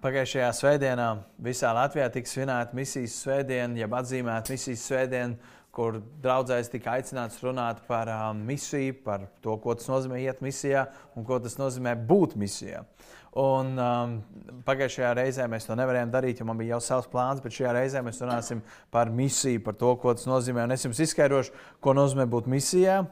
Pagājušajā svētdienā visā Latvijā tika svinēta misijas svētdiena, jeb atzīmēta misijas svētdiena, kur draudzēs tika aicināts runāt par um, misiju, par to, ko tas nozīmē iet misijā un ko tas nozīmē būt misijā. Un, um, pagājušajā reizē mēs to nevarējām darīt, jo man bija jau savs plāns, bet šajā reizē mēs runāsim par misiju, par to, ko tas nozīmē. Un es jums izskaidrošu, ko nozīmē būt misijā.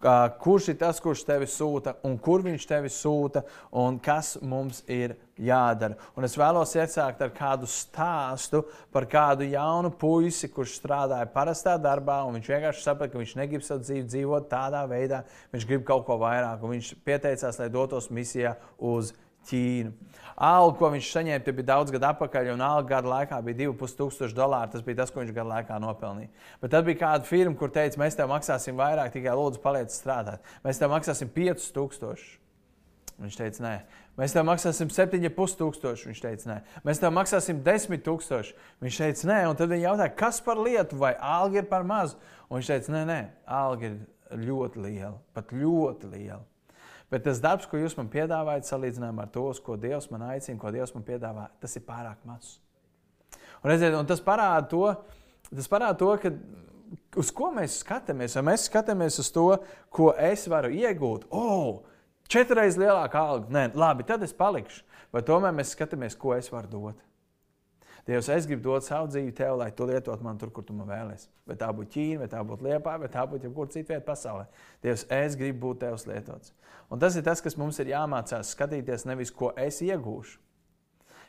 Kurš ir tas, kurš tevi sūta, un kur viņš tevi sūta, un kas mums ir jādara. Un es vēlos iesākt ar kādu stāstu par kādu jaunu puisi, kurš strādāja parastā darbā, un viņš vienkārši saprata, ka viņš negrib savu dzīvi dzīvot tādā veidā, viņš grib kaut ko vairāk, un viņš pieteicās, lai dotos misijā uz Ķīnu. Alga, ko viņš saņēma, bija daudz gadu atpakaļ, un alga gada laikā bija 2,5 dolāri. Tas bija tas, ko viņš gada laikā nopelnīja. Bet tad bija kāda firma, kur teica, mēs tev maksāsim vairāk, tikai lūdzu, paliec strādāt. Mēs tev maksāsim 5,000. Viņš teica, nē, mēs tev maksāsim 7,500. Viņš teica, nē, mēs tev maksāsim 10,000. Viņš teica, nē, un tad viņi jautāja, kas par lietu, vai alga ir par mazu. Un viņš teica, nē, nē, alga ir ļoti liela, pat ļoti liela. Bet tas darbs, ko jūs man piedāvājat, salīdzinājumā ar to, ko Dievs man aicina, ko Dievs man piedāvā, tas ir pārāk maz. Un, redziet, un tas parāda to, tas parāda to ka uz ko mēs skatāmies. Vai mēs skatāmies uz to, ko es varu iegūt? Oh, četras lielāka alga. Nē, labi, tad es palikšu. Vai tomēr mēs skatāmies, ko es varu dot? Dievs, es gribu dot savu dzīvi tev, lai tu lietotu man tur, kur tu man vēlēsies. Vai tā būtu Ķīna, vai tā būtu Liepa, vai tā būtu jebkura cita vieta pasaulē. Dievs, es gribu būt tevs lietots. Un tas ir tas, kas mums ir jāmācās skatīties, nevis ko es iegūšu.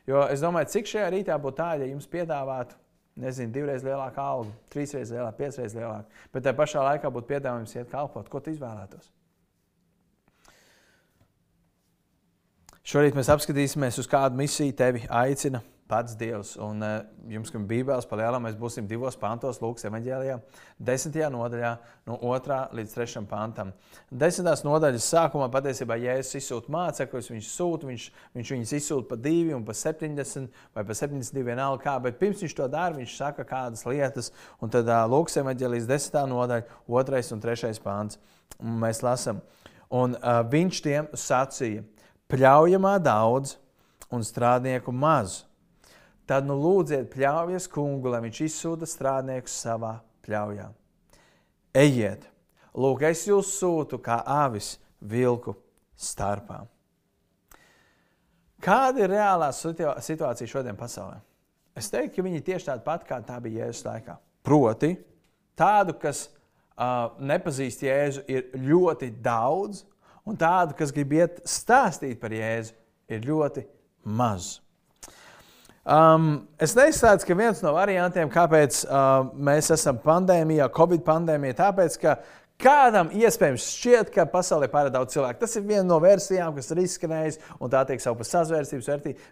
Jo es domāju, cik šajā rītā būtu tā, ja jums piedāvātu, nezinu, divreiz lielāku algu, trīsreiz lielāku, piecreiz lielāku, bet tajā pašā laikā būtu piedāvājums iet kalpot. Ko tu izvēlētos? Šorīt mēs apskatīsimies, uz kādu misiju tevi aicina pats Dievs. Un uh, jums, kam Bībeles palielam, mēs būsim divos pantos, Lūkas evanģēlijā, desmitajā nodaļā, no 2 līdz 3 pantam. Desmitās nodaļas sākumā patiesībā Jēzus izsūta mācekļus, viņš sūta, viņš, viņš viņus izsūta pa divi un pa 70 vai pa 72 vienalga kā, bet pirms viņš to dara, viņš saka kādas lietas, un tad uh, Lūkas evanģēlijas 10. nodaļa, 2 un 3 pants. Mēs lasam, un uh, viņš tiem sacīja, pļaujamā daudz un strādnieku maz tad nu lūdziet pļaujas kungu, lai viņš izsūta strādniekus savā pļaujā. Ejiet, lūk, es jūs sūtu kā avis vilku starpā. Kāda ir reālā situācija šodien pasaulē? Es teiktu, ka viņi ir tieši tāda pati, kā tā bija Jēzus laikā. Proti, tādu, kas uh, nepazīst Jēzu, ir ļoti daudz, un tādu, kas grib iet stāstīt par Jēzu, ir ļoti maz. Um, es neizslēdzu, ka viens no variantiem, kāpēc uh, mēs esam pandēmijā, Covid pandēmijā, tāpēc, ka kādam iespējams šķiet, ka pasaulē ir pārāk daudz cilvēku. Tas ir viena no versijām, kas ir izskanējusi, un tā tiek saukta par sazvērstības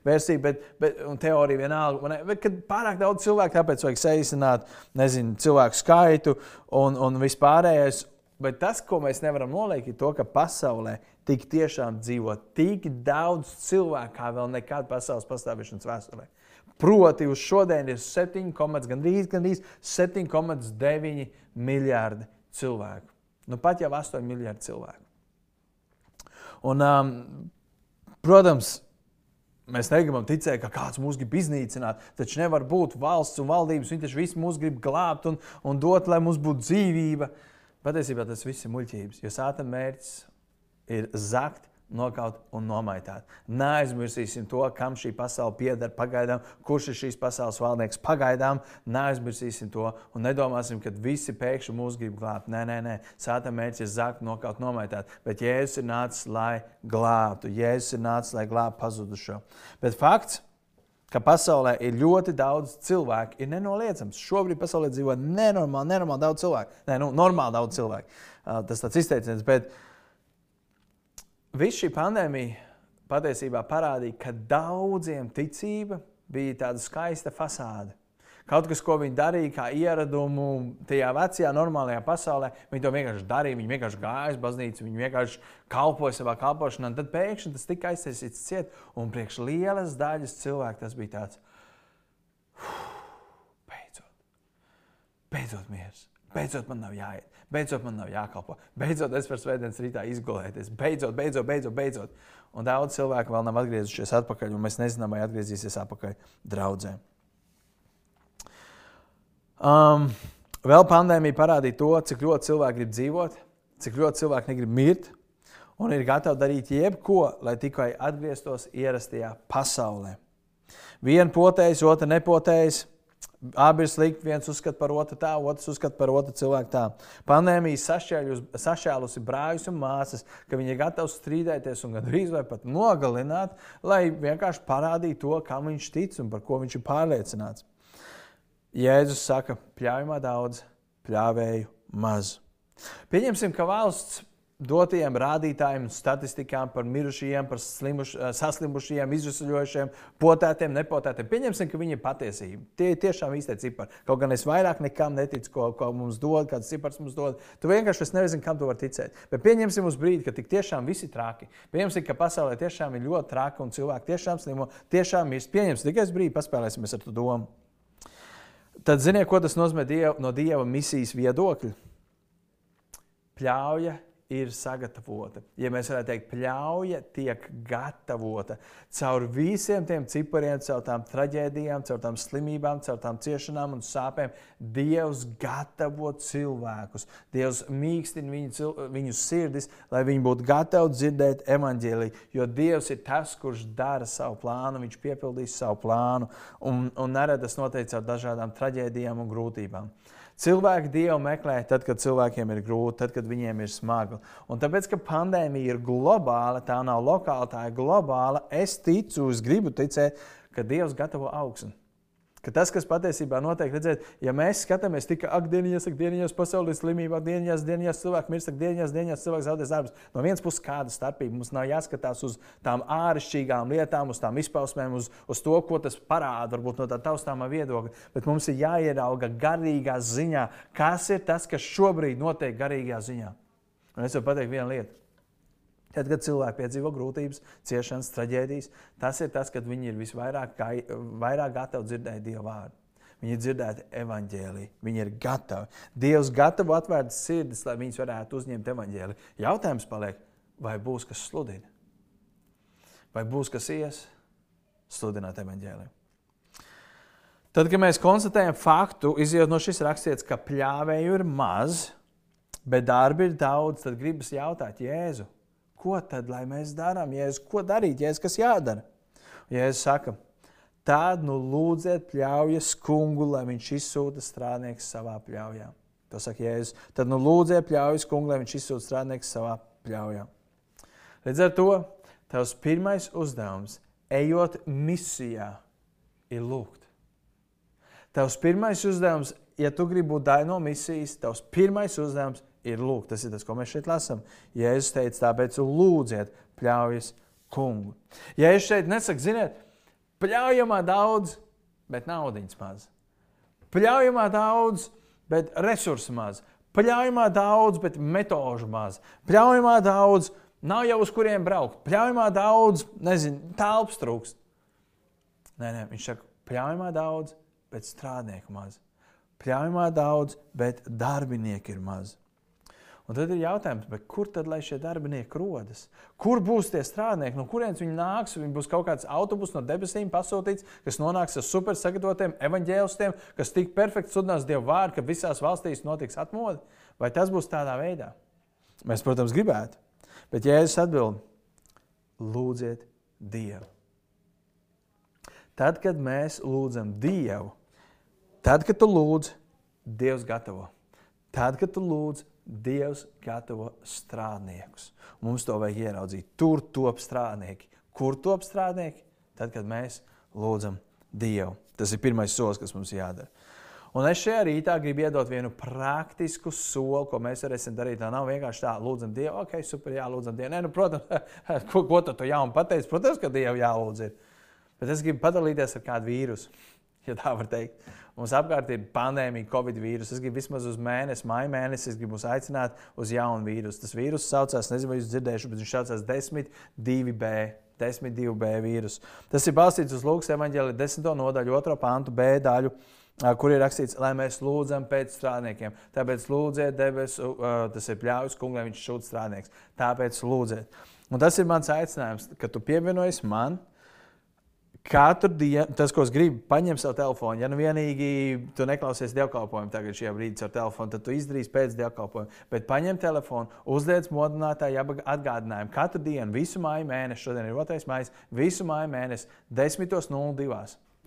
versiju, bet, bet teorija vienalga. Bet, kad pārāk daudz cilvēku, tāpēc vajag saīsināt nezinu, cilvēku skaitu un, un vispārējais. Bet tas, ko mēs nevaram noliekt, ir to, ka pasaulē tik tiešām dzīvo tik daudz cilvēku, kā vēl nekad pasaules pastāvēšanas vēsturē. Proti, uz šodien ir 7, gandrīz, gandrīz 7,9 miljardi cilvēku. Nu, pat jau 8 miljardi cilvēku. Un, um, protams, mēs negribam ticēt, ka kāds mūs grib iznīcināt. Taču nevar būt valsts un valdības. Viņi taču visi mūs grib glābt un, un dot, lai mums būtu dzīvība. Patiesībā tas viss ir muļķības, jo sāta mērķis ir zakt nokaut un nomaitāt. Neaizmirsīsim to, kam šī pasaule pieder pagaidām, kurš ir šīs pasaules valdnieks pagaidām. Neaizmirsīsim to un nedomāsim, ka visi pēkšņi mūs grib glābt. Nē, nē, nē. Sāta mērķis ir zakt, nokaut, nomaitāt. Bet Jēzus ir nācis, lai glābtu. Jēzus ir nācis, lai glābtu pazudušo. Bet fakts, ka pasaulē ir ļoti daudz cilvēku, ir nenoliedzams. Šobrīd pasaulē dzīvo nenormāli, nenormāli daudz cilvēku. Nē, nu, normāli daudz cilvēku. Tas tāds izteiciens. Bet, uh, Viss šī pandēmija patiesībā parādīja, ka daudziem ticība bija tāda skaista fasāde. Kaut kas, ko viņi darīja, kā ieradumu tajā vecajā, normālajā pasaulē, viņi to vienkārši darīja. Viņi vienkārši gāja uz baznīcu, viņi vienkārši kalpoja savā kalpošanā. Tad pēkšņi tas tika aiztaisīts ciet, un priekš lielas daļas cilvēku tas bija tāds - beidzot, beidzot miers, Beidzot, man nav jāiet, beidzot, man nav jākalpo, beidzot, es varu svētdienas rītā izgulēties, beidzot, beidzot, beidzot. beidzot. Un daudz cilvēku vēl nav atgriezušies atpakaļ, un mēs nezinām, vai atgriezīsies atpakaļ draudzē. Um, vēl pandēmija parādīja to, cik ļoti cilvēki grib dzīvot, cik ļoti cilvēki negrib mirt, un ir gatavi darīt jebko, lai tikai atgrieztos ierastajā pasaulē. Viena potējas, otra nepotējas. Abi ir slikti. Viens uzskata par otru tā, otrs uzskata par otru cilvēku tā. Pandēmija sašķēlusi brāļus un māsas, ka viņi ir gatavi strīdēties un gandrīz vai pat nogalināt, lai vienkārši parādītu to, kam viņš tic un par ko viņš ir pārliecināts. Jēzus saka, pļāvjumā daudz, pļāvēju maz. Pieņemsim, ka valsts dotajiem rādītājiem un statistikām par mirušajiem, par slimuš, eh, saslimušajiem, izsmeļojušiem, potētiem, nepotētiem. Pieņemsim, ka viņi ir patiesība. Tie ir tiešām īstie cipari. Kaut gan es vairāk nekam neticu, ko, ko mums dod, kāds cipars mums dod. Tu vienkārši nezini, kam tu vari ticēt. Bet pieņemsim uz brīdi, ka tik tiešām viss ir traki. Pieņemsim, ka pasaulē tiešām ir ļoti traki un cilvēki tiešām slimo, tiešām ir. Pieņemsim tikai uz brīdi, paspēlēsimies ar to domu. Tad ziniet, ko tas nozīmē diev, no Dieva misijas viedokļa? Pļauja ir sagatavota. Ja mēs varētu teikt, pļauja tiek gatavota caur visiem tiem cipariem, caur tām traģēdijām, caur tām slimībām, caur tām ciešanām un sāpēm. Dievs gatavo cilvēkus. Dievs mīkstina viņu, viņu sirdis, lai viņi būtu gatavi dzirdēt evaņģēliju. Jo Dievs ir tas, kurš dara savu plānu, viņš piepildīs savu plānu un, un nerada tas noteikti caur dažādām traģēdijām un grūtībām. Cilvēki Dievu meklē tad, kad cilvēkiem ir grūti, tad, kad viņiem ir smagi. Un tāpēc, ka pandēmija ir globāla, tā nav lokāla, tā ir globāla, es ticu, es gribu ticēt, ka Dievs gatavo augsni. Ka tas, kas patiesībā notiek, redzēt, ja mēs skatāmies tikai akdienās, akdienās, pasaulē slimībā, dienās, dienās cilvēki mirst, dienās, dienās cilvēks zaudēs darbus. No vienas puses, kāda starpība mums nav jāskatās uz tām āršķirīgām lietām, uz tām izpausmēm, uz, uz to, ko tas parāda, varbūt no tā taustāmā viedokļa, bet mums ir jāierauga garīgā ziņā, kas ir tas, kas šobrīd notiek garīgajā ziņā. Un es varu pateikt vienu lietu. Tad, kad cilvēki piedzīvo grūtības, ciešanas, traģēdijas, tas ir tas, kad viņi ir visvairāk kā, vairāk gatavi dzirdēt Dieva vārdu. Viņi ir dzirdēti evaņģēlī, viņi ir gatavi. Dievs gatavo atvērt sirdis, lai viņus varētu uzņemt evaņģēlī. Jautājums paliek, vai būs kas sludina? Vai būs kas ies sludināt evaņģēlī? Tad, kad mēs konstatējam faktu, izjūt no šīs rakstīts, ka pļāvēju ir maz, bet darbi ir daudz, tad gribas jautāt Jēzu Ko tad mēs darām? Jēzus, ko darīt? Jēzus, kas jādara? Jēzus saka, tad nu lūdziet pļaujas kungu, lai viņš izsūta strādnieks savā pļaujā. To saka Jēzus. Tad nu lūdziet pļaujas kungu, lai viņš izsūta strādnieks savā pļaujā. Līdz ar to tavs pirmais uzdevums, ejot misijā, ir lūgt. Tavs pirmais uzdevums, ja tu gribi būt daļa no misijas, tavs pirmais uzdevums ir lūgt. Tas ir tas, ko mēs šeit lasām. Jēzus teica, tāpēc lūdziet, pļaujas kungu. Es šeit nesaku, ziniet, pļaujamā daudz, bet naudiņas maz. Pļaujamā daudz, bet resursu maz. Pļaujamā daudz, bet metožu maz. Pļaujamā daudz, nav jau uz kuriem braukt. Pļaujamā daudz, nezinu, telpas trūkst. Nē, nē, viņš saka, pļaujamā daudz, bet strādnieku maz. Pļaujamā daudz, bet darbinieku ir maz. Un tad ir jautājums, kur tad šie darbinieki rodas? Kur būs tie strādnieki, no kurienes viņi nāks? Viņi būs kaut kāds autobus no debesīm pasūtīts, kas nonāks ar super sagatavotiem evaņģēlistiem, kas tik perfekti sludinās Dievu vārdu, ka visās valstīs notiks atmodu. Vai tas būs tādā veidā? Mēs, protams, gribētu. Bet Jēzus atbild: Lūdziet Dievu. Tad, kad mēs lūdzam Dievu, tad, kad tu lūdz, Dievs gatavo. Tad, kad tu lūdz, Dievs gatavo strādniekus. Mums to vajag ieraudzīt. Tur top strādnieki. Kur top strādnieki? Tad, kad mēs lūdzam Dievu. Tas ir pirmais solis, kas mums jādara. Un es šajā rītā gribu iedot vienu praktisku soli, ko mēs varēsim darīt. Tā nav vienkārši tā, lūdzam Dievu, ok, super, jā, lūdzam Dievu. Nē, nu, protams, ko, ko tu jaunu pateici? Protams, ka Dievu jālūdz. Ir. Bet es gribu padalīties ar kādu vīrusu, ja tā var teikt. Mums apkārt ir pandēmija, covid vīruss. Es gribu vismaz uz mēnesi, maija mēnesi, es gribu jūs aicināt uz jaunu vīrusu. Tas vīrus saucās, nezinu, vai jūs dzirdējuši, bet viņš saucās 10, 2B. 10, 2B vīrusu. Tas ir balstīts uz Lūkas evanģēlī 10. nodaļu, 2. pantu, B daļu kur ir rakstīts, lai mēs lūdzam pēc strādniekiem. Tāpēc lūdziet, debesu, tas ir pļāvis kungam, viņš šūta strādnieks. Tāpēc lūdziet. Un tas ir mans aicinājums, ka tu pievienojies man, Katru dienu, tas, ko es gribu, paņem savu telefonu. Ja nu vienīgi tu neklausies dievkalpojumu tagad šajā brīdī ar telefonu, tad tu izdarīsi pēc dievkalpojuma. Bet paņem telefonu, uzliec modinātāju atgādinājumu. Katru dienu, visu māju mēnesi, šodien ir 2. maija, visu māju mēnesi, 10.02.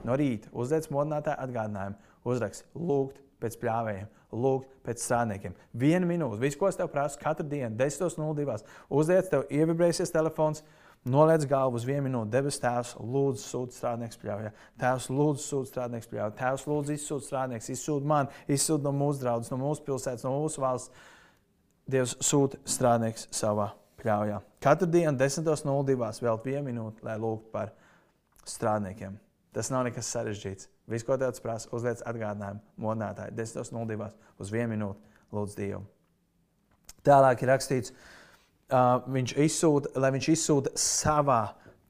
no rīta uzliec modinātāju atgādinājumu. Uzrakst, lūgt pēc pļāvējiem, lūgt pēc strādniekiem. Vienu minūti, viss, ko es tev prasu, katru dienu, 10.02. Uzliec, tev ievibrēsies telefons Noliec galvu uz vienu minūti, debes Tēvs, lūdzu, sūta strādnieks pļaujā. Tēvs, lūdzu, sūta strādnieks pļaujā. Tēvs, lūdzu, izsūta strādnieks, izsūta man, izsūta no mūsu draudzes, no mūsu pilsētas, no mūsu valsts. Dievs sūta strādnieks savā pļaujā. Katru dienu 10.02. vēl vienu minūti, lai lūgtu par strādniekiem. Tas nav nekas sarežģīts. Viss, ko tev prasa, uzliec atgādinājumu modinātāji 10.02. uz vienu minūti lūdzu Dievu. Tālāk ir rakstīts, ka uh, viņš izsūta, lai viņš izsūta savā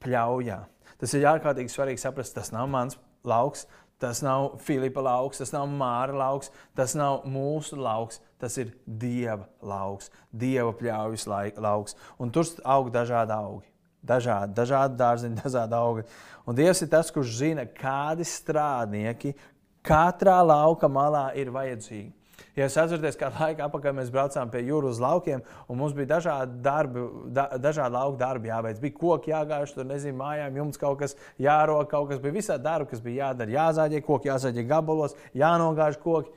pļaujā. Tas ir ārkārtīgi svarīgi saprast, tas nav mans lauks, tas nav Filipa lauks, tas nav Māra lauks, tas nav mūsu lauks, tas ir Dieva lauks, Dieva pļaujas lauks. Un tur aug dažādi augi. Dažādi, dažādi dārziņi, dažādi augi. Un Dievs ir tas, kurš zina, kādi strādnieki katrā lauka malā ir vajadzīgi. Ja es atceros, kādā laikā atpakaļ mēs braucām pie jūras laukiem, un mums bija dažādi darbi, da, dažādi lauka darbi jāveic. Bija koki jāgāž, tur nezinu, mājām, jums kaut kas jārok, kaut kas bija visādi darbi, kas bija jādara. Jāzāģē koki, jāzāģē gabalos, jānogāž koki.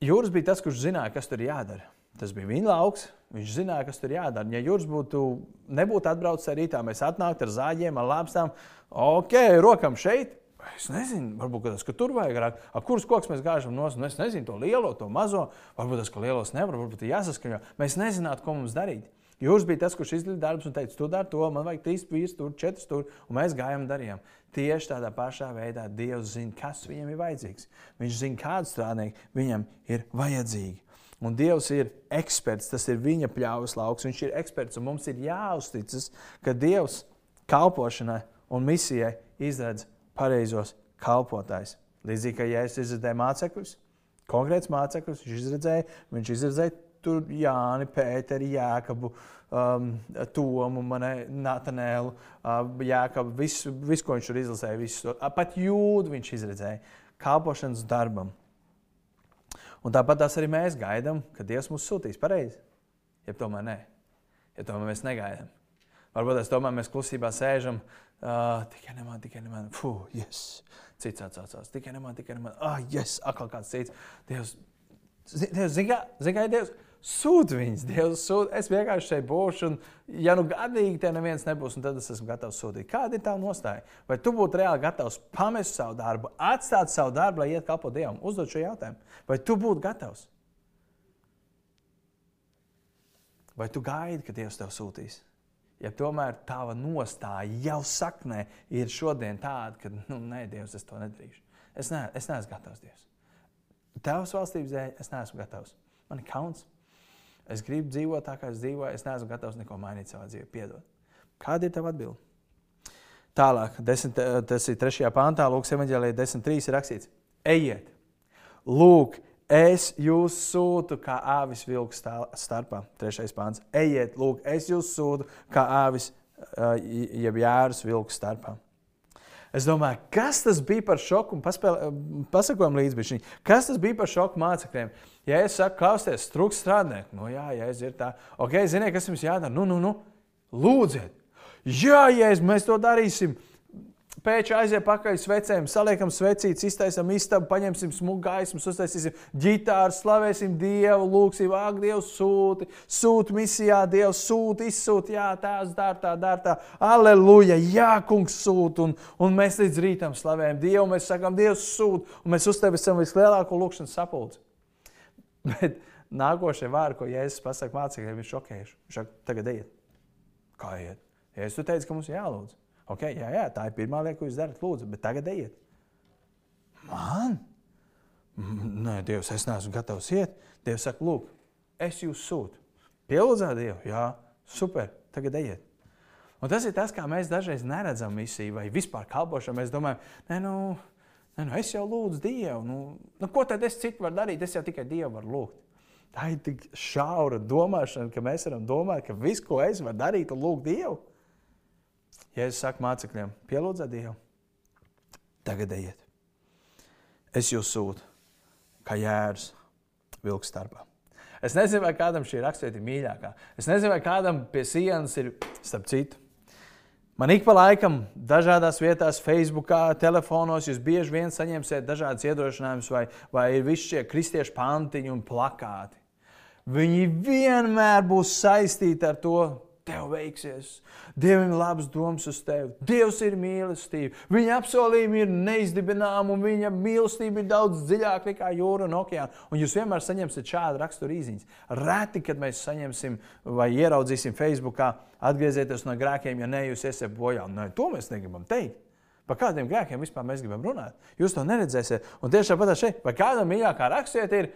Jūras bija tas, kurš zināja, kas tur jādara. Tas bija viņa lauks. Viņš zināja, kas tur jādara. Ja jūras būtu, nebūtu atbraucis ar rītā, mēs atnāktu ar zāģiem, ar lāpstām. Ok, rokam šeit, Es nezinu, varbūt tas, ka tur vajag vairāk. Ar kurus kokus mēs gāžam no nu, es nezinu, to lielo, to mazo. Varbūt tas, ka lielos nevar, varbūt jāsaskaņo. Mēs nezinātu, ko mums darīt. Jūs bijat tas, kurš izdarīja darbus un teica, tu dari to, man vajag trīs vīrus, tur četrus tur, un mēs gājām un darījām. Tieši tādā pašā veidā Dievs zina, kas viņam ir vajadzīgs. Viņš zina, kādu strādnieku viņam ir vajadzīgi. Un Dievs ir eksperts, tas ir viņa pļāvas lauks. Viņš ir eksperts, mums ir jāuzticas, ka Dievs kalpošanai un misijai izredz pareizos kalpotājus. Līdzīgi kā Jēzus izredzēja mācekļus, konkrēts mācekļus, viņš izredzēja, viņš izredzēja tur Jāni, Pēteri, Jēkabu, um, Tomu, Natanēlu, uh, Jēkabu, visu, visu, ko viņš tur izlasīja, visu, pat jūdu viņš izredzēja kalpošanas darbam. Un tāpat tās arī mēs gaidām, ka Dievs mūs sūtīs pareizi. Ja tomēr nē, ja tomēr mēs negaidām. Varbūt tas tomēr mēs klusībā sēžam, Uh, tikai ne man, tikai ne man. Fuh, yes. Cits atsācās. Tikai ne man, tikai ne man. Ah, yes, atkal kāds cits. Dievs, Dievs zini, kā Dievs sūta viņus. Dievs sūta. Es vienkārši šeit būšu, un, ja nu gadīgi te neviens nebūs, tad es esmu gatavs sūtīt. Kāda ir tā nostāja? Vai tu būtu reāli gatavs pamest savu darbu, atstāt savu darbu, lai iet kalpot Dievam? Uzdod šo jautājumu. Vai tu būtu gatavs? Vai tu gaidi, ka Dievs tev sūtīs? Ja tomēr tava nostāja jau saknē ir šodien tāda, ka, nu, nē, Dievs, es to nedarīšu. Es, ne, es neesmu gatavs, Dievs. Tavas valstības dēļ es neesmu gatavs. Man ir kauns. Es gribu dzīvot tā, kā es dzīvoju. Es neesmu gatavs neko mainīt savā dzīvē. Piedod. Kāda ir tava atbilde? Tālāk, desmit, tas ir 3. pāntā, Lūkas evanģēlīja 10.3 ir rakstīts: Ejiet, lūk, Es jūs sūtu kā āvis vilku starpā. Trešais pāns. Ejiet, lūk, es jūs sūtu kā āvis, jeb jērus vilku starpā. Es domāju, kas tas bija par šoku? Pasakojam līdzi, kas tas bija par šoku mācekļiem. Ja es saku, klausieties, trūks strādnieku, nu jā, ja es ir tā, ok, ziniet, kas jums jādara? Nu, nu, nu, lūdziet. Jā, ja mēs to darīsim, Pēc tam aiziet pakaļ svecēm, saliekam svecītes, iztaisam istabu, paņemsim smuku gaismu, uztaisīsim ģitāru, slavēsim Dievu, lūgsim, ak, Dievs sūti, sūti misijā, Dievs sūti, izsūti, jā, tās dara tā, dara tā, aleluja, jā, kungs sūti, un, un mēs līdz rītam slavējam Dievu, mēs sakam, Dievs sūti, un mēs uzteicam vislielāko lūkšanas sapulci. Bet nākošie vārdi, ko Jēzus pasaka mācekļiem, ir šokējuši. Viņš saka, tagad ejiet. Kā iet? Ja es tu teicu, ka mums jālūdz. Okay, jā, jā, tā ir pirmā lieta, ko jūs darat. Lūdzu, bet tagad ejiet. Man? Nē, Dievs, es neesmu gatavs iet. Dievs saka, lūk, es jūs sūtu. Pielūdzēt Dievu, jā, super, tagad ejiet. Un tas ir tas, kā mēs dažreiz neredzam misiju vai vispār kalpošanu. Mēs domājam, nē, nu, nē, nu es jau lūdzu Dievu. Nu, nu, ko tad es citu varu darīt? Es jau tikai Dievu varu lūgt. Tā ir tik šaura domāšana, ka mēs varam domāt, ka viss, ko es varu darīt, ir lūgt Dievu. Ja es saku mācekļiem, pielūdziet Dievu, tagad ejiet. Es jūs sūtu, kā jērs vilks starpā. Es nezinu, vai kādam šī raksturība ir mīļākā. Es nezinu, vai kādam pie sienas ir starp citu. Man ik pa laikam, dažādās vietās, Facebook, telefonos, jūs bieži vien saņemsiet dažādas iedrošinājumus, vai, vai ir visi šie kristiešu pantiņi un plakāti. Viņi vienmēr būs saistīti ar to, tev veiksies. Dievam ir labs domas uz tevi. Dievs ir mīlestība. Viņa apsolījumi ir neizdibināmi, un viņa mīlestība ir daudz dziļāka nekā jūra un okeāna. Un jūs vienmēr saņemsiet šādu raksturu īziņas. Reti, kad mēs saņemsim vai ieraudzīsim Facebookā, atgriezieties no grēkiem, ja ne jūs esat bojā. Nē, to mēs negribam teikt. Par kādiem grēkiem vispār mēs gribam runāt? Jūs to neredzēsiet. Un tieši tāpat šeit, vai kādam mīļākā rakstiet ir,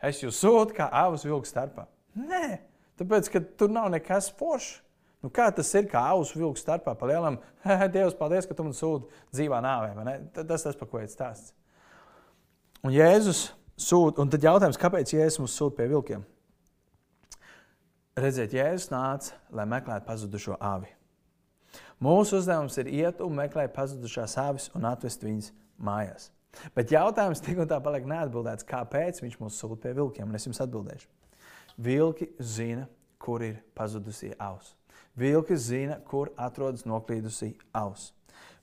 es jūs sūtu kā avus vilku starpā. Nē, Tāpēc, ka tur nav nekas foršs. Nu, kā tas ir, kā auss vilks starpā pa lielam? Dievs, paldies, ka tu man sūti dzīvā nāvē. Tas tas, par ko ir stāsts. Un Jēzus sūta, un tad jautājums, kāpēc Jēzus mums sūta pie vilkiem? Redziet, Jēzus nāca, lai meklētu pazudušo avi. Mūsu uzdevums ir iet un meklēt pazudušās avis un atvest viņas mājās. Bet jautājums tik un tā paliek neatbildēts, kāpēc viņš mūs sūta pie vilkiem, un es jums atbildēšu. Vilki zina, kur ir pazudusī auss. Vilki zina, kur atrodas noklīdusī auss.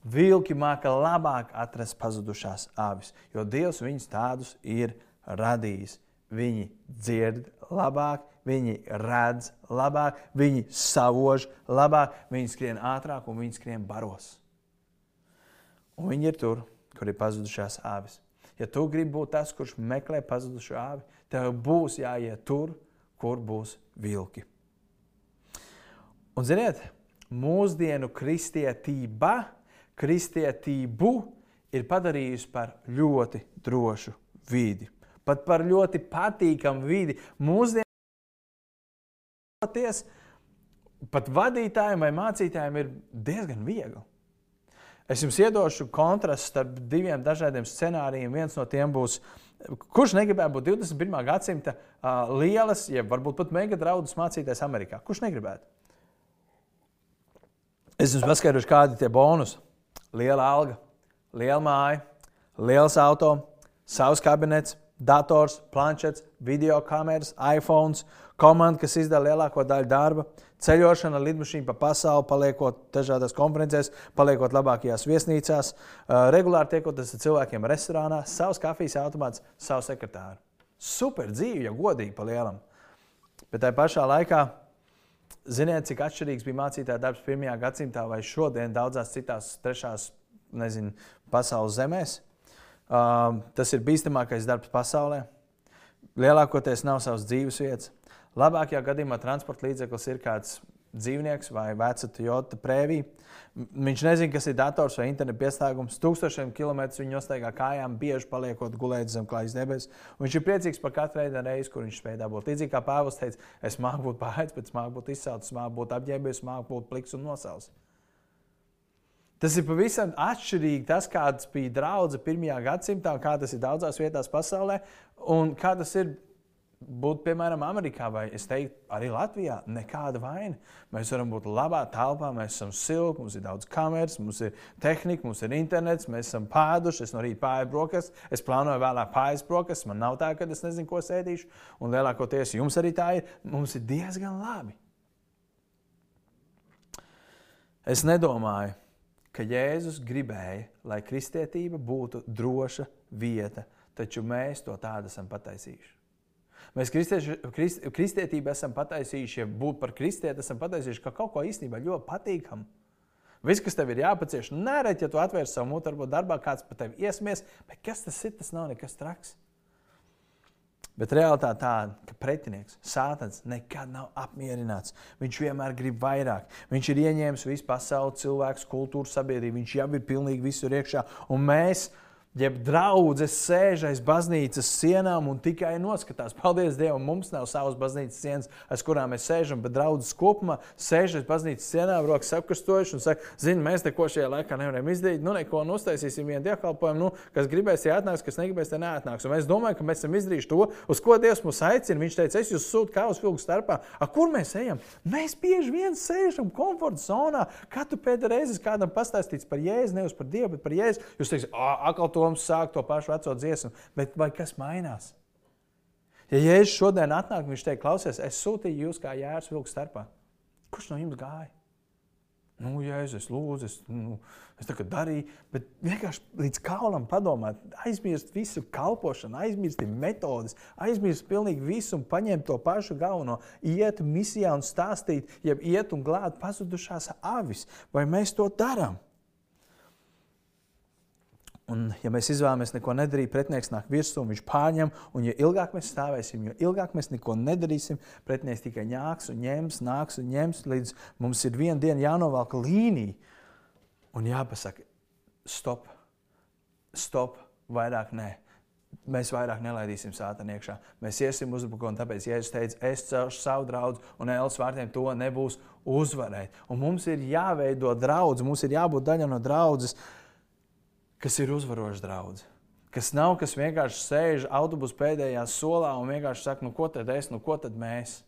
Vilki māca labāk atrast pazudušās avis, jo Dievs viņus tādus ir radījis. Viņi dzird labāk, viņi redz labāk, viņi savož labāk, viņi skrien ātrāk un viņi skrien baros. Un viņi ir tur, kur ir pazudušās avis. Ja tu gribi būt tas, kurš meklē pazudušo avi, tev būs jāiet tur, kur būs vilki. Un, ziniet, mūsdienu kristietība, kristietību ir padarījusi par ļoti drošu vidi, pat par ļoti patīkamu vidi. Mūsdienu pat vadītājiem vai mācītājiem ir diezgan viegli. Es jums iedošu kontrastu starp diviem dažādiem scenārijiem. Viens no tiem būs uh, Kurš negribētu būt 21. gadsimta uh, lielas, ja varbūt pat mega draudzes mācīties Amerikā? Kurš negribētu? Es jums paskaidrošu, kādi ir tie bonusi. Liela alga, liela māja, liels auto, savs kabinets, dators, planšets, video kameras, iPhone, komanda, kas izdara lielāko daļu darba, ceļošana ar lidmašīnu pa pasauli, paliekot dažādās konferencēs, paliekot labākajās viesnīcās, regulāri tiekoties ar cilvēkiem restorānā, savs kafijas automāts, savu sekretāru. Super dzīve, ja godīgi pa lielam. Bet tajā pašā laikā, ziniet, cik atšķirīgs bija mācītāja darbs pirmajā gadsimtā vai šodien daudzās citās trešās, nezinu, pasaules zemēs. Uh, tas ir bīstamākais darbs pasaulē. Lielākoties nav savas dzīves vietas. Labākajā gadījumā transporta līdzeklis ir kāds dzīvnieks vai veca Toyota prēvija. Viņš nezina, kas ir dators vai interneta pieslēgums. Tūkstošiem kilometru viņa nostaigā kājām, bieži paliekot gulēt zem klājas debesis. Viņš ir priecīgs par katru reizi, kur viņš spēj dabūt. Līdzīgi kā Pāvils teica, es māku būt pārēdz, bet māku būt izsalcis, māku būt apģērbies, māku būt pliks un nosaucis. Tas ir pavisam atšķirīgi tas, kāds bija draudzene pirmajā gadsimtā, kā tas ir daudzās vietās pasaulē, un kā tas ir būt, piemēram, Amerikā vai es teiktu, arī Latvijā, nekāda vaina. Mēs varam būt labā telpā, mēs esam silti, mums ir daudz kameras, mums ir tehnika, mums ir internets, mēs esam pēduši. Es no rīta pāri brokastis, es plānoju vēlāk pāri brokastis. Man nav tā, ka es nezinu, ko sēdīšu. Un lielākoties jums arī tā ir. Mums ir diezgan labi. Es nedomāju, ka Jēzus gribēja, lai kristietība būtu droša vieta, taču mēs to tādu esam pataisījuši. Mēs krist, kristietību esam pataisījuši, ja būt par kristieti, esam pataisījuši kā kaut ko īstenībā ļoti patīkamu. Viss, kas tev ir jāpacieš, nerēt, ja tu atvērsi savu mutu, varbūt darbā kāds par tevi iesmies, bet kas tas ir, tas nav nekas traks. Bet realitāte tāda, ka pretinieks, sātans, nekad nav apmierināts. Viņš vienmēr grib vairāk. Viņš ir ieņēmis visu pasauli, cilvēku, kultūru, sabiedrību. Viņš jau ir pilnīgi visur iekšā. Un mēs Jeb draudzes sēž aiz baznīcas sienām un tikai noskatās. Paldies Dievam, mums nav savas baznīcas sienas, aiz kurām mēs sēžam, bet draudzes kopumā sēž aiz baznīcas sienām, rokas apkastojuši un saka, zini, mēs neko šajā laikā nevaram izdarīt. Nu, neko uztaisīsim vienu dievkalpojumu, nu, kas gribēs, ja atnāks, kas negribēs, te neatnāks. Un mēs domājam, ka mēs esam izdarījuši to, uz ko Dievs mūs aicina. Viņš teica, es jūs sūtu kā uz filmu starpā. A, kur mēs ejam? Mēs bieži vien sēžam komforta zonā. Katru pēdējo reizi kādam pastāstīts par jēzu, nevis par Dievu, bet par jēzu. Jūs teiksiet, akal to Toms sāk to pašu veco dziesmu, bet vai kas mainās? Ja Jēzus šodien atnāk, viņš teiks, klausies, es sūtīju jūs kā jērs vilku starpā. Kurš no jums gāja? Nu, Jēzus, lūdzu, es, nu, es tā kā darīju, bet vienkārši līdz kaulam padomāt, aizmirst visu kalpošanu, aizmirst metodas, aizmirst pilnīgi visu un paņemt to pašu galveno, iet misijā un stāstīt, jeb iet un glābt pazudušās avis. Vai mēs to darām? Un, ja mēs izvēlamies neko nedarīt, pretinieks nāk virsū, viņš pārņem, un jo ilgāk mēs stāvēsim, jo ilgāk mēs neko nedarīsim, pretinieks tikai ņāks un ņems, nāks un ņems, līdz mums ir viena diena jānovelk līnija un jāpasaka, stop, stop, vairāk nē. Mēs vairāk nelaidīsim sātanu iekšā. Mēs iesim uzbrukumā, un tāpēc Jēzus teica, es celšu savu draugu, un Ēlas vārtiem to nebūs uzvarēt. Un mums ir jāveido draudz, mums ir jābūt daļa no draudzes kas ir uzvarošs draugs. Kas nav, kas vienkārši sēž autobusu pēdējā solā un vienkārši saka, nu ko tad es, nu ko tad mēs.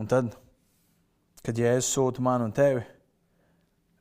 Un tad, kad Jēzus sūta man un tevi,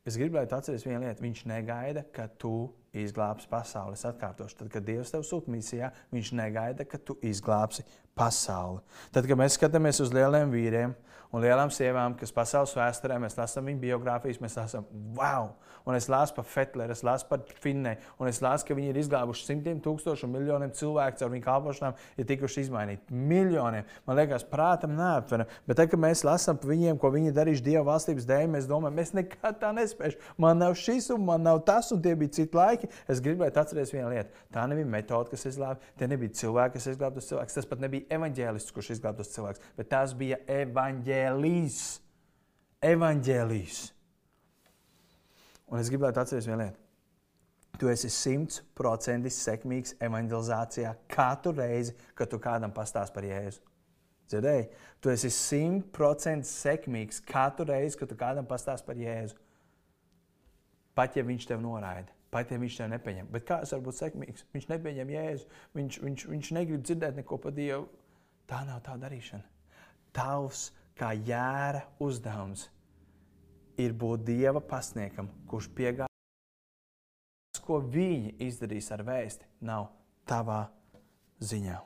es gribu, lai tu atceries vienu lietu. Viņš negaida, ka tu izglābsi pasauli. Es atkārtošu, tad, kad Dievs tev sūta misijā, viņš negaida, ka tu izglābsi pasauli. Tad, kad mēs skatāmies uz lieliem vīriem un lielām sievām, kas pasaules vēsturē, mēs lasām viņu biogrāfijas, mēs lasām, wow! un es lasu par Fetleru, es lasu par Finnei, un es lasu, ka viņi ir izglābuši simtiem tūkstošu un miljoniem cilvēku caur viņu kalpošanām, ir tikuši izmainīti. Miljoniem. Man liekas, prātam neaptveram. Bet tad, kad mēs lasām par viņiem, ko viņi darījuši Dieva valstības dēļ, mēs domājam, mēs nekad tā nespēsim. Man nav šis un man nav tas, un tie bija citi laiki. Es gribētu atcerēties vienu lietu. Tā nebija metode, kas izglāba, tie nebija cilvēki, kas izglāba tos cilvēkus. Tas pat nebija evaņģēlists, kurš izglāba tos cilvēkus, bet tas bija evaņģēlijs. Evaņģēlijs. Un es gribētu atcerēties vienu lietu. Tu esi simtprocentīgi sekmīgs evanģelizācijā katru reizi, kad tu kādam pastāst par Jēzu. Dzirdēji? Tu esi simtprocentīgi sekmīgs katru reizi, kad tu kādam pastāst par Jēzu. Pat ja viņš tev noraida, ja viņš tev nepieņem. Bet kā es varu būt sekmīgs? Viņš nepieņem Jēzu, viņš, viņš, viņš negrib dzirdēt neko par Dievu. Tā nav tā darīšana. Tavs kā jēra uzdevums ir būt Dieva pasniegam, kurš piegādā. Tas, ko viņi izdarīs ar vēsti, nav tavā ziņā.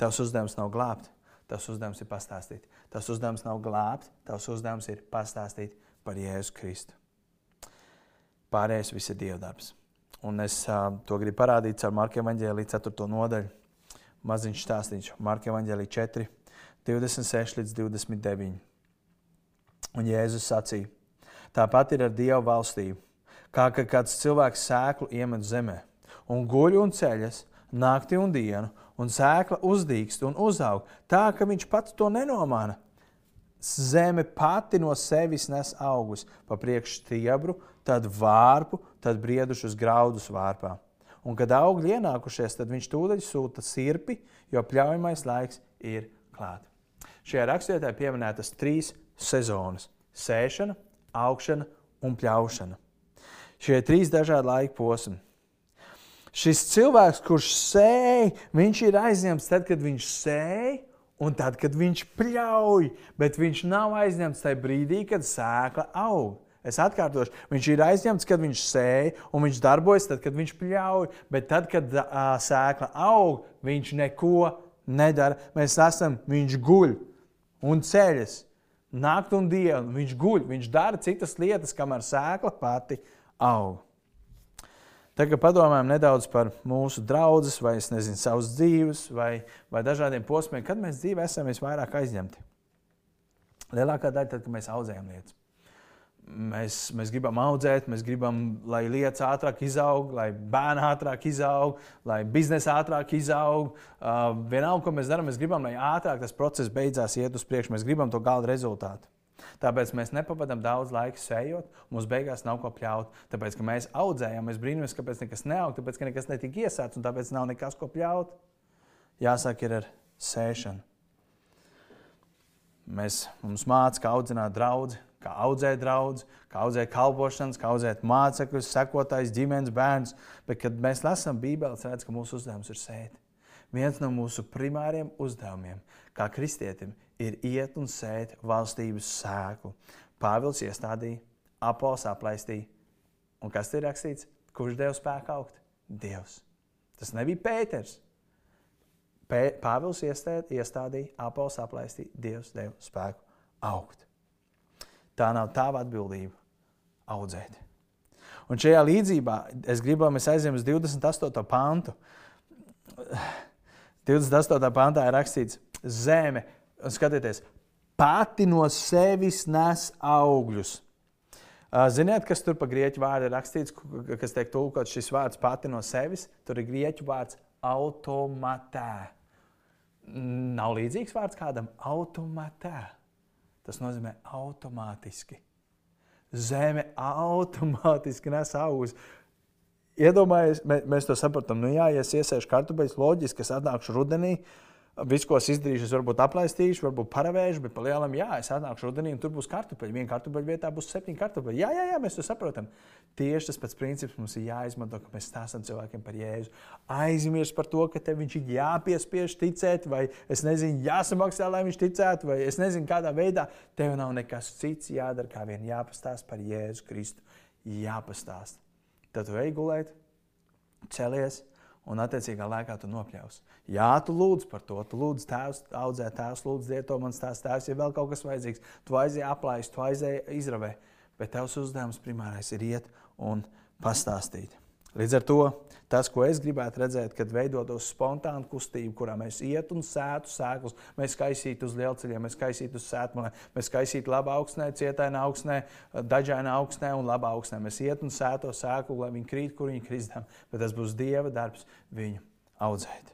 Tavs uzdevums nav glābt, tavs uzdevums ir pastāstīt. Tavs uzdevums nav glābt, tavs uzdevums ir pastāstīt par Jēzu Kristu. Pārējais viss ir Dieva darbs. Un es uh, to gribu parādīt ar Marka Evanģēlī 4. nodaļu. Maziņš stāstīšu. Marka Evanģēlī 4, 26 līdz 29. Un Jēzus sacīja, Tāpat ir ar Dieva valstību. Kā kad kāds cilvēks sēklu iemet zemē un guļ un ceļas nakti un dienu, un sēkla uzdīkst un uzaug tā, ka viņš pats to nenomāna. Zeme pati no sevis nes augus, pa priekšu stiebru, tad vārpu, tad briedušus graudus vārpā. Un, kad augļi ienākušies, tad viņš tūdaļ sūta sirpi, jo pļaujamais laiks ir klāts. Šajā rakstvietā pieminētas trīs sezonas - sēšana, augšana un pļaušana. Šie trīs dažādi laika posmi. Šis cilvēks, kurš sēž, viņš ir aizņemts tad, kad viņš sēž, un tad, kad viņš pļauj, bet viņš nav aizņemts tajā brīdī, kad sēkla aug. Es atkārtošu, viņš ir aizņemts, kad viņš sēž, un viņš darbojas tad, kad viņš pļauj, bet tad, kad uh, sēkla aug, viņš neko nedara. Mēs esam, viņš guļ un ceļas. Nakti un dienu viņš guļ, viņš dara citas lietas, kamēr sēkla pati aug. Tagad padomājam nedaudz par mūsu draugus, vai nezinu, savas dzīves, vai, vai dažādiem posmiem, kad mēs dzīvē esam visvairāk aizņemti. Lielākā daļa tad, kad mēs audzējam lietas. Mēs, mēs gribam audzēt, mēs gribam, lai lietas ātrāk izaug, lai bērni ātrāk izaug, lai biznesa ātrāk izaug. Uh, vienalga, ko mēs darām, mēs gribam, lai ātrāk tas process beidzās, iet uz priekšu. Mēs gribam to gala rezultātu. Tāpēc mēs nepavadām daudz laika sējot, mums beigās nav ko pļaut. Tāpēc, ka mēs audzējām, mēs brīnamies, kāpēc nekas neaug, tāpēc, ka nekas netika iesācis un tāpēc nav nekas ko pļaut. Jāsāk ir ar sēšanu. Mēs, mums mācīja, kā audzināt draugu, kā audzēt draugus, kā audzēt kalpošanas, kā audzēt mācekļus, sekotājus, ģimenes bērnus. Bet, kad mēs lasām Bībeli, redzam, ka mūsu uzdevums ir sēt. Viens no mūsu primāriem uzdevumiem, kā kristietim, ir iet un sēt valstības sēklu. Pāvils iestādīja, apols aplaistīja. Un kas ir rakstīts? Kurš deva spēku augt? Dievs. Tas nebija Pēters. Pē, Pāvils iestādīja, apols aplaistīja, Dievs deva spēku augt. Tā nav tava atbildība audzēt. Un šajā līdzībā es gribu, mēs aizējām uz 28. pantu. 28. pantā ir rakstīts, zeme, skatieties, pati no sevis nes augļus. Ziniet, kas tur pa grieķu vārdu ir rakstīts, kas tiek tulkots šis vārds pati no sevis? Tur ir grieķu vārds automatē. Nav līdzīgs vārds kādam automatē. Tas nozīmē automātiski. Zeme automātiski nes augus. Iedomājieties, mēs to saprotam. Nu, jā, ja es iesēšu kartupeļus, loģiski, es atnākšu rudenī, Viss, ko es izdarīšu, es varbūt aplaistīšu, varbūt paravēšu, bet palielam, jā, es atnākšu rudenī un tur būs kartupeļi. Viena kartupeļa vietā būs septiņi kartupeļi. Jā, jā, jā, mēs to saprotam. Tieši tas pats princips mums ir jāizmanto, ka mēs stāstām cilvēkiem par Jēzu. Aizmirst par to, ka tev viņš ir jāpiespiež ticēt, vai es nezinu, jāsamaksā, lai viņš ticētu, vai es nezinu, kādā veidā. Tev nav nekas cits jādara, kā vien jāpastāst par Jēzu Kristu. Jāpastāst. Tad tu ej gulēt, celies un attiecīgā laikā tu nopļaus. Jā, tu lūdz par to, tu lūdz tēvs, audzē tēvs, lūdz dieto man tās tēvs, ja vēl kaut kas vajadzīgs, tu aizēji aplājas, tu aizēji izravē, bet tavs uzdevums primārais ir iet un pastāstīt. Līdz ar to tas, ko es gribētu redzēt, kad veidotos spontāna kustība, kurā mēs iet un sētu sēklus, mēs kaisītu uz lielceļiem, mēs kaisītu uz sēklu, mēs kaisītu labā augstnē, cietainā augstnē, dažādā augstnē un labā augstnē. Mēs iet un sēto sēklu, lai viņi krīt, kur viņi kristām, bet tas būs Dieva darbs viņu audzēt.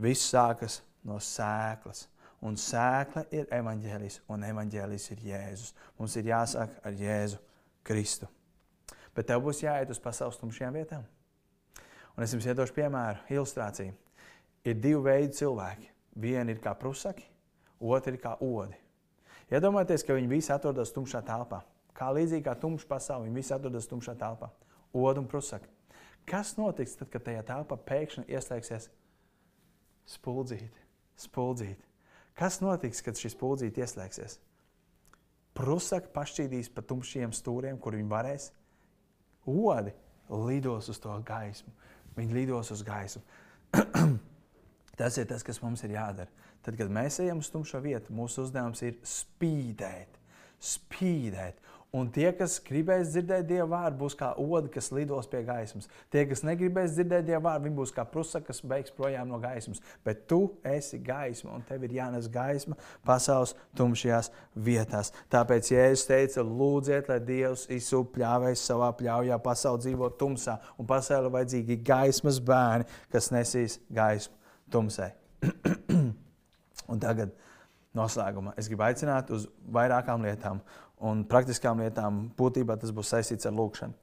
Viss sākas no sēklas. Un sēkla ir evaņģēlis, un evaņģēlis ir Jēzus. Mums ir jāsāk ar Jēzu Kristu bet tev būs jāiet uz pasaules tumšajām vietām. Un es jums iedošu piemēru, ilustrāciju. Ir divi veidi cilvēki. Viena ir kā prusaki, otra ir kā odi. Iedomājieties, ka viņi visi atrodas tumšā telpā. Kā līdzīgi kā tumšs pasaule, viņi visi atrodas tumšā telpā. Odi un prusaki. Kas notiks tad, kad tajā telpā pēkšņi ieslēgsies spuldzīt? spuldzīt? Kas notiks, kad šis spuldzīt ieslēgsies? Prusaki pašķīdīs pa tumšiem stūriem, kur viņi varēs odi lidos uz to gaismu. Viņi lidos uz gaismu. tas ir tas, kas mums ir jādara. Tad, kad mēs ejam uz tumšo vietu, mūsu uzdevums ir spīdēt, spīdēt Un tie, kas gribēs dzirdēt Dieva vārdu, būs kā odi, kas lidos pie gaismas. Tie, kas negribēs dzirdēt Dieva vārdu, viņi būs kā prusa, kas beigs projām no gaismas. Bet tu esi gaisma, un tev ir jānes gaisma pasaules tumšajās vietās. Tāpēc Jēzus teica, lūdziet, lai Dievs izsūpļāvēs savā pļaujā, pasauli dzīvo tumsā, un pasaulē vajadzīgi gaismas bērni, kas nesīs gaismu tumsai. un tagad noslēgumā es gribu aicināt uz vairākām lietām un praktiskām lietām. Būtībā tas būs saistīts ar lūgšanu.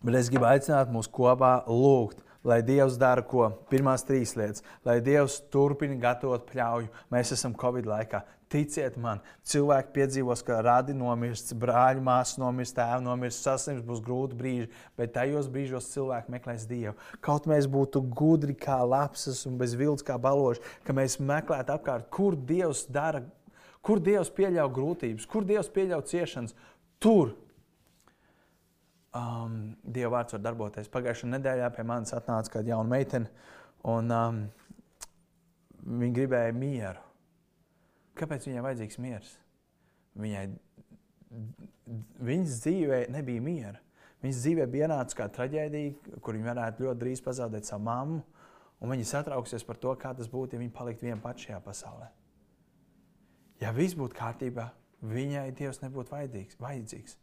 Bet es gribu aicināt mūs kopā lūgt, lai Dievs dara ko? Pirmās trīs lietas, lai Dievs turpina gatavot pļauju. Mēs esam Covid laikā. Ticiet man, cilvēki piedzīvos, ka radi nomirst, brāļi, māsas nomirst, tēvi nomirst, saslims, būs grūti brīži, bet tajos brīžos cilvēki meklēs Dievu. Kaut mēs būtu gudri kā lapsas un bez vilnas kā baloži, ka mēs meklētu apkārt, kur Dievs dara Kur Dievs pieļauj grūtības, kur Dievs pieļauj ciešanas, tur um, Dieva vārds var darboties. Pagājušajā nedēļā pie manis atnāca kāda jauna meitene, un um, viņa gribēja mieru. Kāpēc viņai vajadzīgs miers? Viņai, viņas dzīvē nebija miera. Viņas dzīvē bija ienācis kā traģēdija, kur viņa varētu ļoti drīz pazaudēt savu mammu. Un viņa satrauksies par to, kā tas būtu, ja viņa paliktu viena pati šajā pasaulē. Ja viss būtu kārtībā, viņai Dievs nebūtu vajadzīgs. vajadzīgs.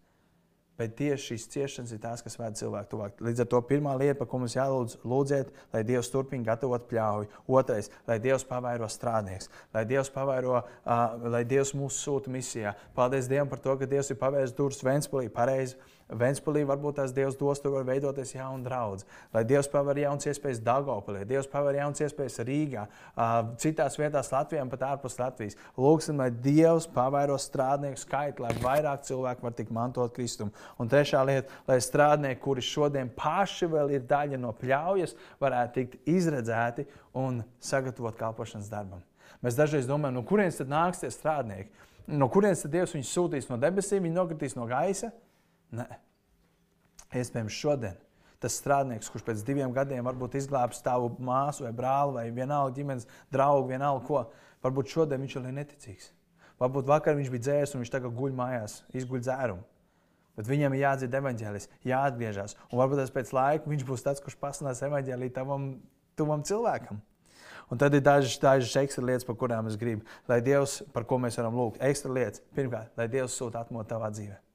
Bet tieši šīs ciešanas ir tās, kas ved cilvēku tuvāk. Līdz ar to pirmā lieta, par ko mums jālūdz, lūdziet, lai Dievs turpina gatavot pļauju. Otrais, lai Dievs pavairo strādnieks, lai Dievs, pavairo, uh, lai Dievs mūs sūta misijā. Paldies Dievam par to, ka Dievs ir pavērs durvis Ventspēlī pareizi Ventspēlī varbūt tās Dievs dos, tur var veidoties jauna draudz. Lai Dievs paver jaunas iespējas Dagopilī, Dievs paver jaunas iespējas Rīgā, citās vietās Latvijā un pat ārpus Latvijas. Lūksim, lai Dievs pavēro strādnieku skaitu, lai vairāk cilvēku var tikt mantot Kristumu. Un trešā lieta, lai strādnieki, kuri šodien paši vēl ir daļa no pļaujas, varētu tikt izredzēti un sagatavot kalpošanas darbam. Mēs dažreiz domājam, no kurienes tad nāks tie strādnieki? No kurienes tad Dievs viņus sūtīs no debesīm, viņi nokritīs no gaisa? Nē, iespējams, šodien tas strādnieks, kurš pēc diviem gadiem varbūt izglābs tavu māsu vai brāli vai vienalga ģimenes draugu, vienalga ko, varbūt šodien viņš ir neticīgs. Varbūt vakar viņš bija dzēris un viņš tagad guļ mājās, izguļ dzērumu. Bet viņam ir jādzird evaņģēlis, jāatgriežas. Un varbūt pēc laika viņš būs tas, kurš pasludinās evaņģēlī tavam tuvam cilvēkam. Un tad ir dažas, dažas ekstra lietas, par kurām es gribu. Lai Dievs, par ko mēs varam lūgt, ekstra lietas. Pirmkārt, lai Dievs sūta atmodu tavā dzīvēm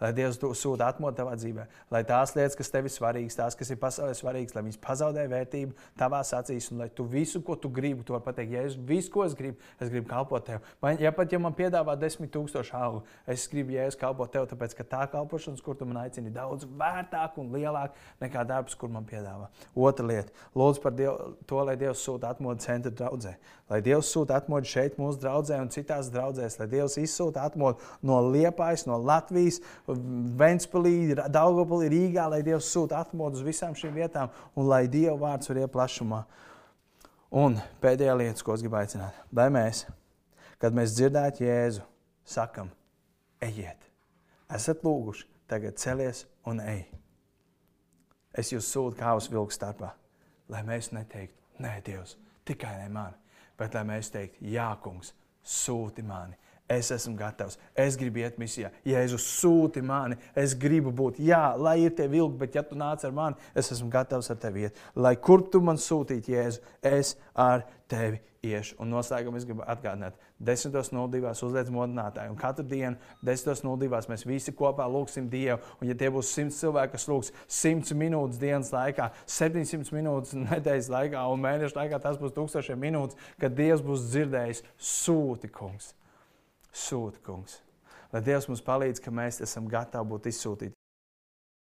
lai Dievs sūta atmodu tavā dzīvē, lai tās lietas, kas tev ir svarīgas, tās, kas ir pasaulē svarīgas, lai viņas pazaudē vērtību tavās acīs, un lai tu visu, ko tu gribi, to pateikt, ja es visu, ko es gribu, es gribu kalpot tev. Vai, ja pat ja man piedāvā desmit tūkstošu algu, es gribu, ja es kalpotu tev, tāpēc, ka tā kalpošanas, kur tu man aicini, ir daudz vērtāk un lielāk nekā darbs, kur man piedāvā. Otra lieta - lūdzu par Dievu, to, lai Dievs sūta atmodu centra draudzē. Lai Dievs sūta atmodu šeit, mūsu draudzē un citās draudzēs, lai Dievs izsūta atmodu no Liepājas, no Latvijas, Ventspēlī, Daugopilī, Rīgā, lai Dievs sūta atmodu uz visām šīm vietām un lai Dieva vārds var iet plašumā. Un pēdējā lieta, ko es gribu aicināt, lai mēs, kad mēs dzirdētu Jēzu, sakam, ejiet, esat lūguši, tagad celies un ej. Es jūs sūtu kā uz vilku starpā, lai mēs neteiktu, nē, Dievs, tikai ne mani, bet lai mēs teiktu, jā, kungs, sūti mani Es esmu gatavs, es gribu iet misijā. Jēzus sūti mani, es gribu būt. Jā, lai ir tie vilki, bet ja tu nāc ar mani, es esmu gatavs ar tevi iet. Lai kur tu man sūtītu, Jēzu, es ar tevi iešu. Un noslēgumā es gribu atgādināt, 10.02. uzliek modinātāju. Un katru dienu 10.02. mēs visi kopā lūgsim Dievu. Un, ja tie būs 100 cilvēki, kas lūgs 100 minūtes dienas laikā, 700 minūtes nedēļas laikā un mēneša laikā, tas būs tūkstošiem minūtes, kad Dievs būs dzirdējis sūti kungs sūta, kungs. Lai Dievs mums palīdz, ka mēs esam gatavi būt izsūtīti.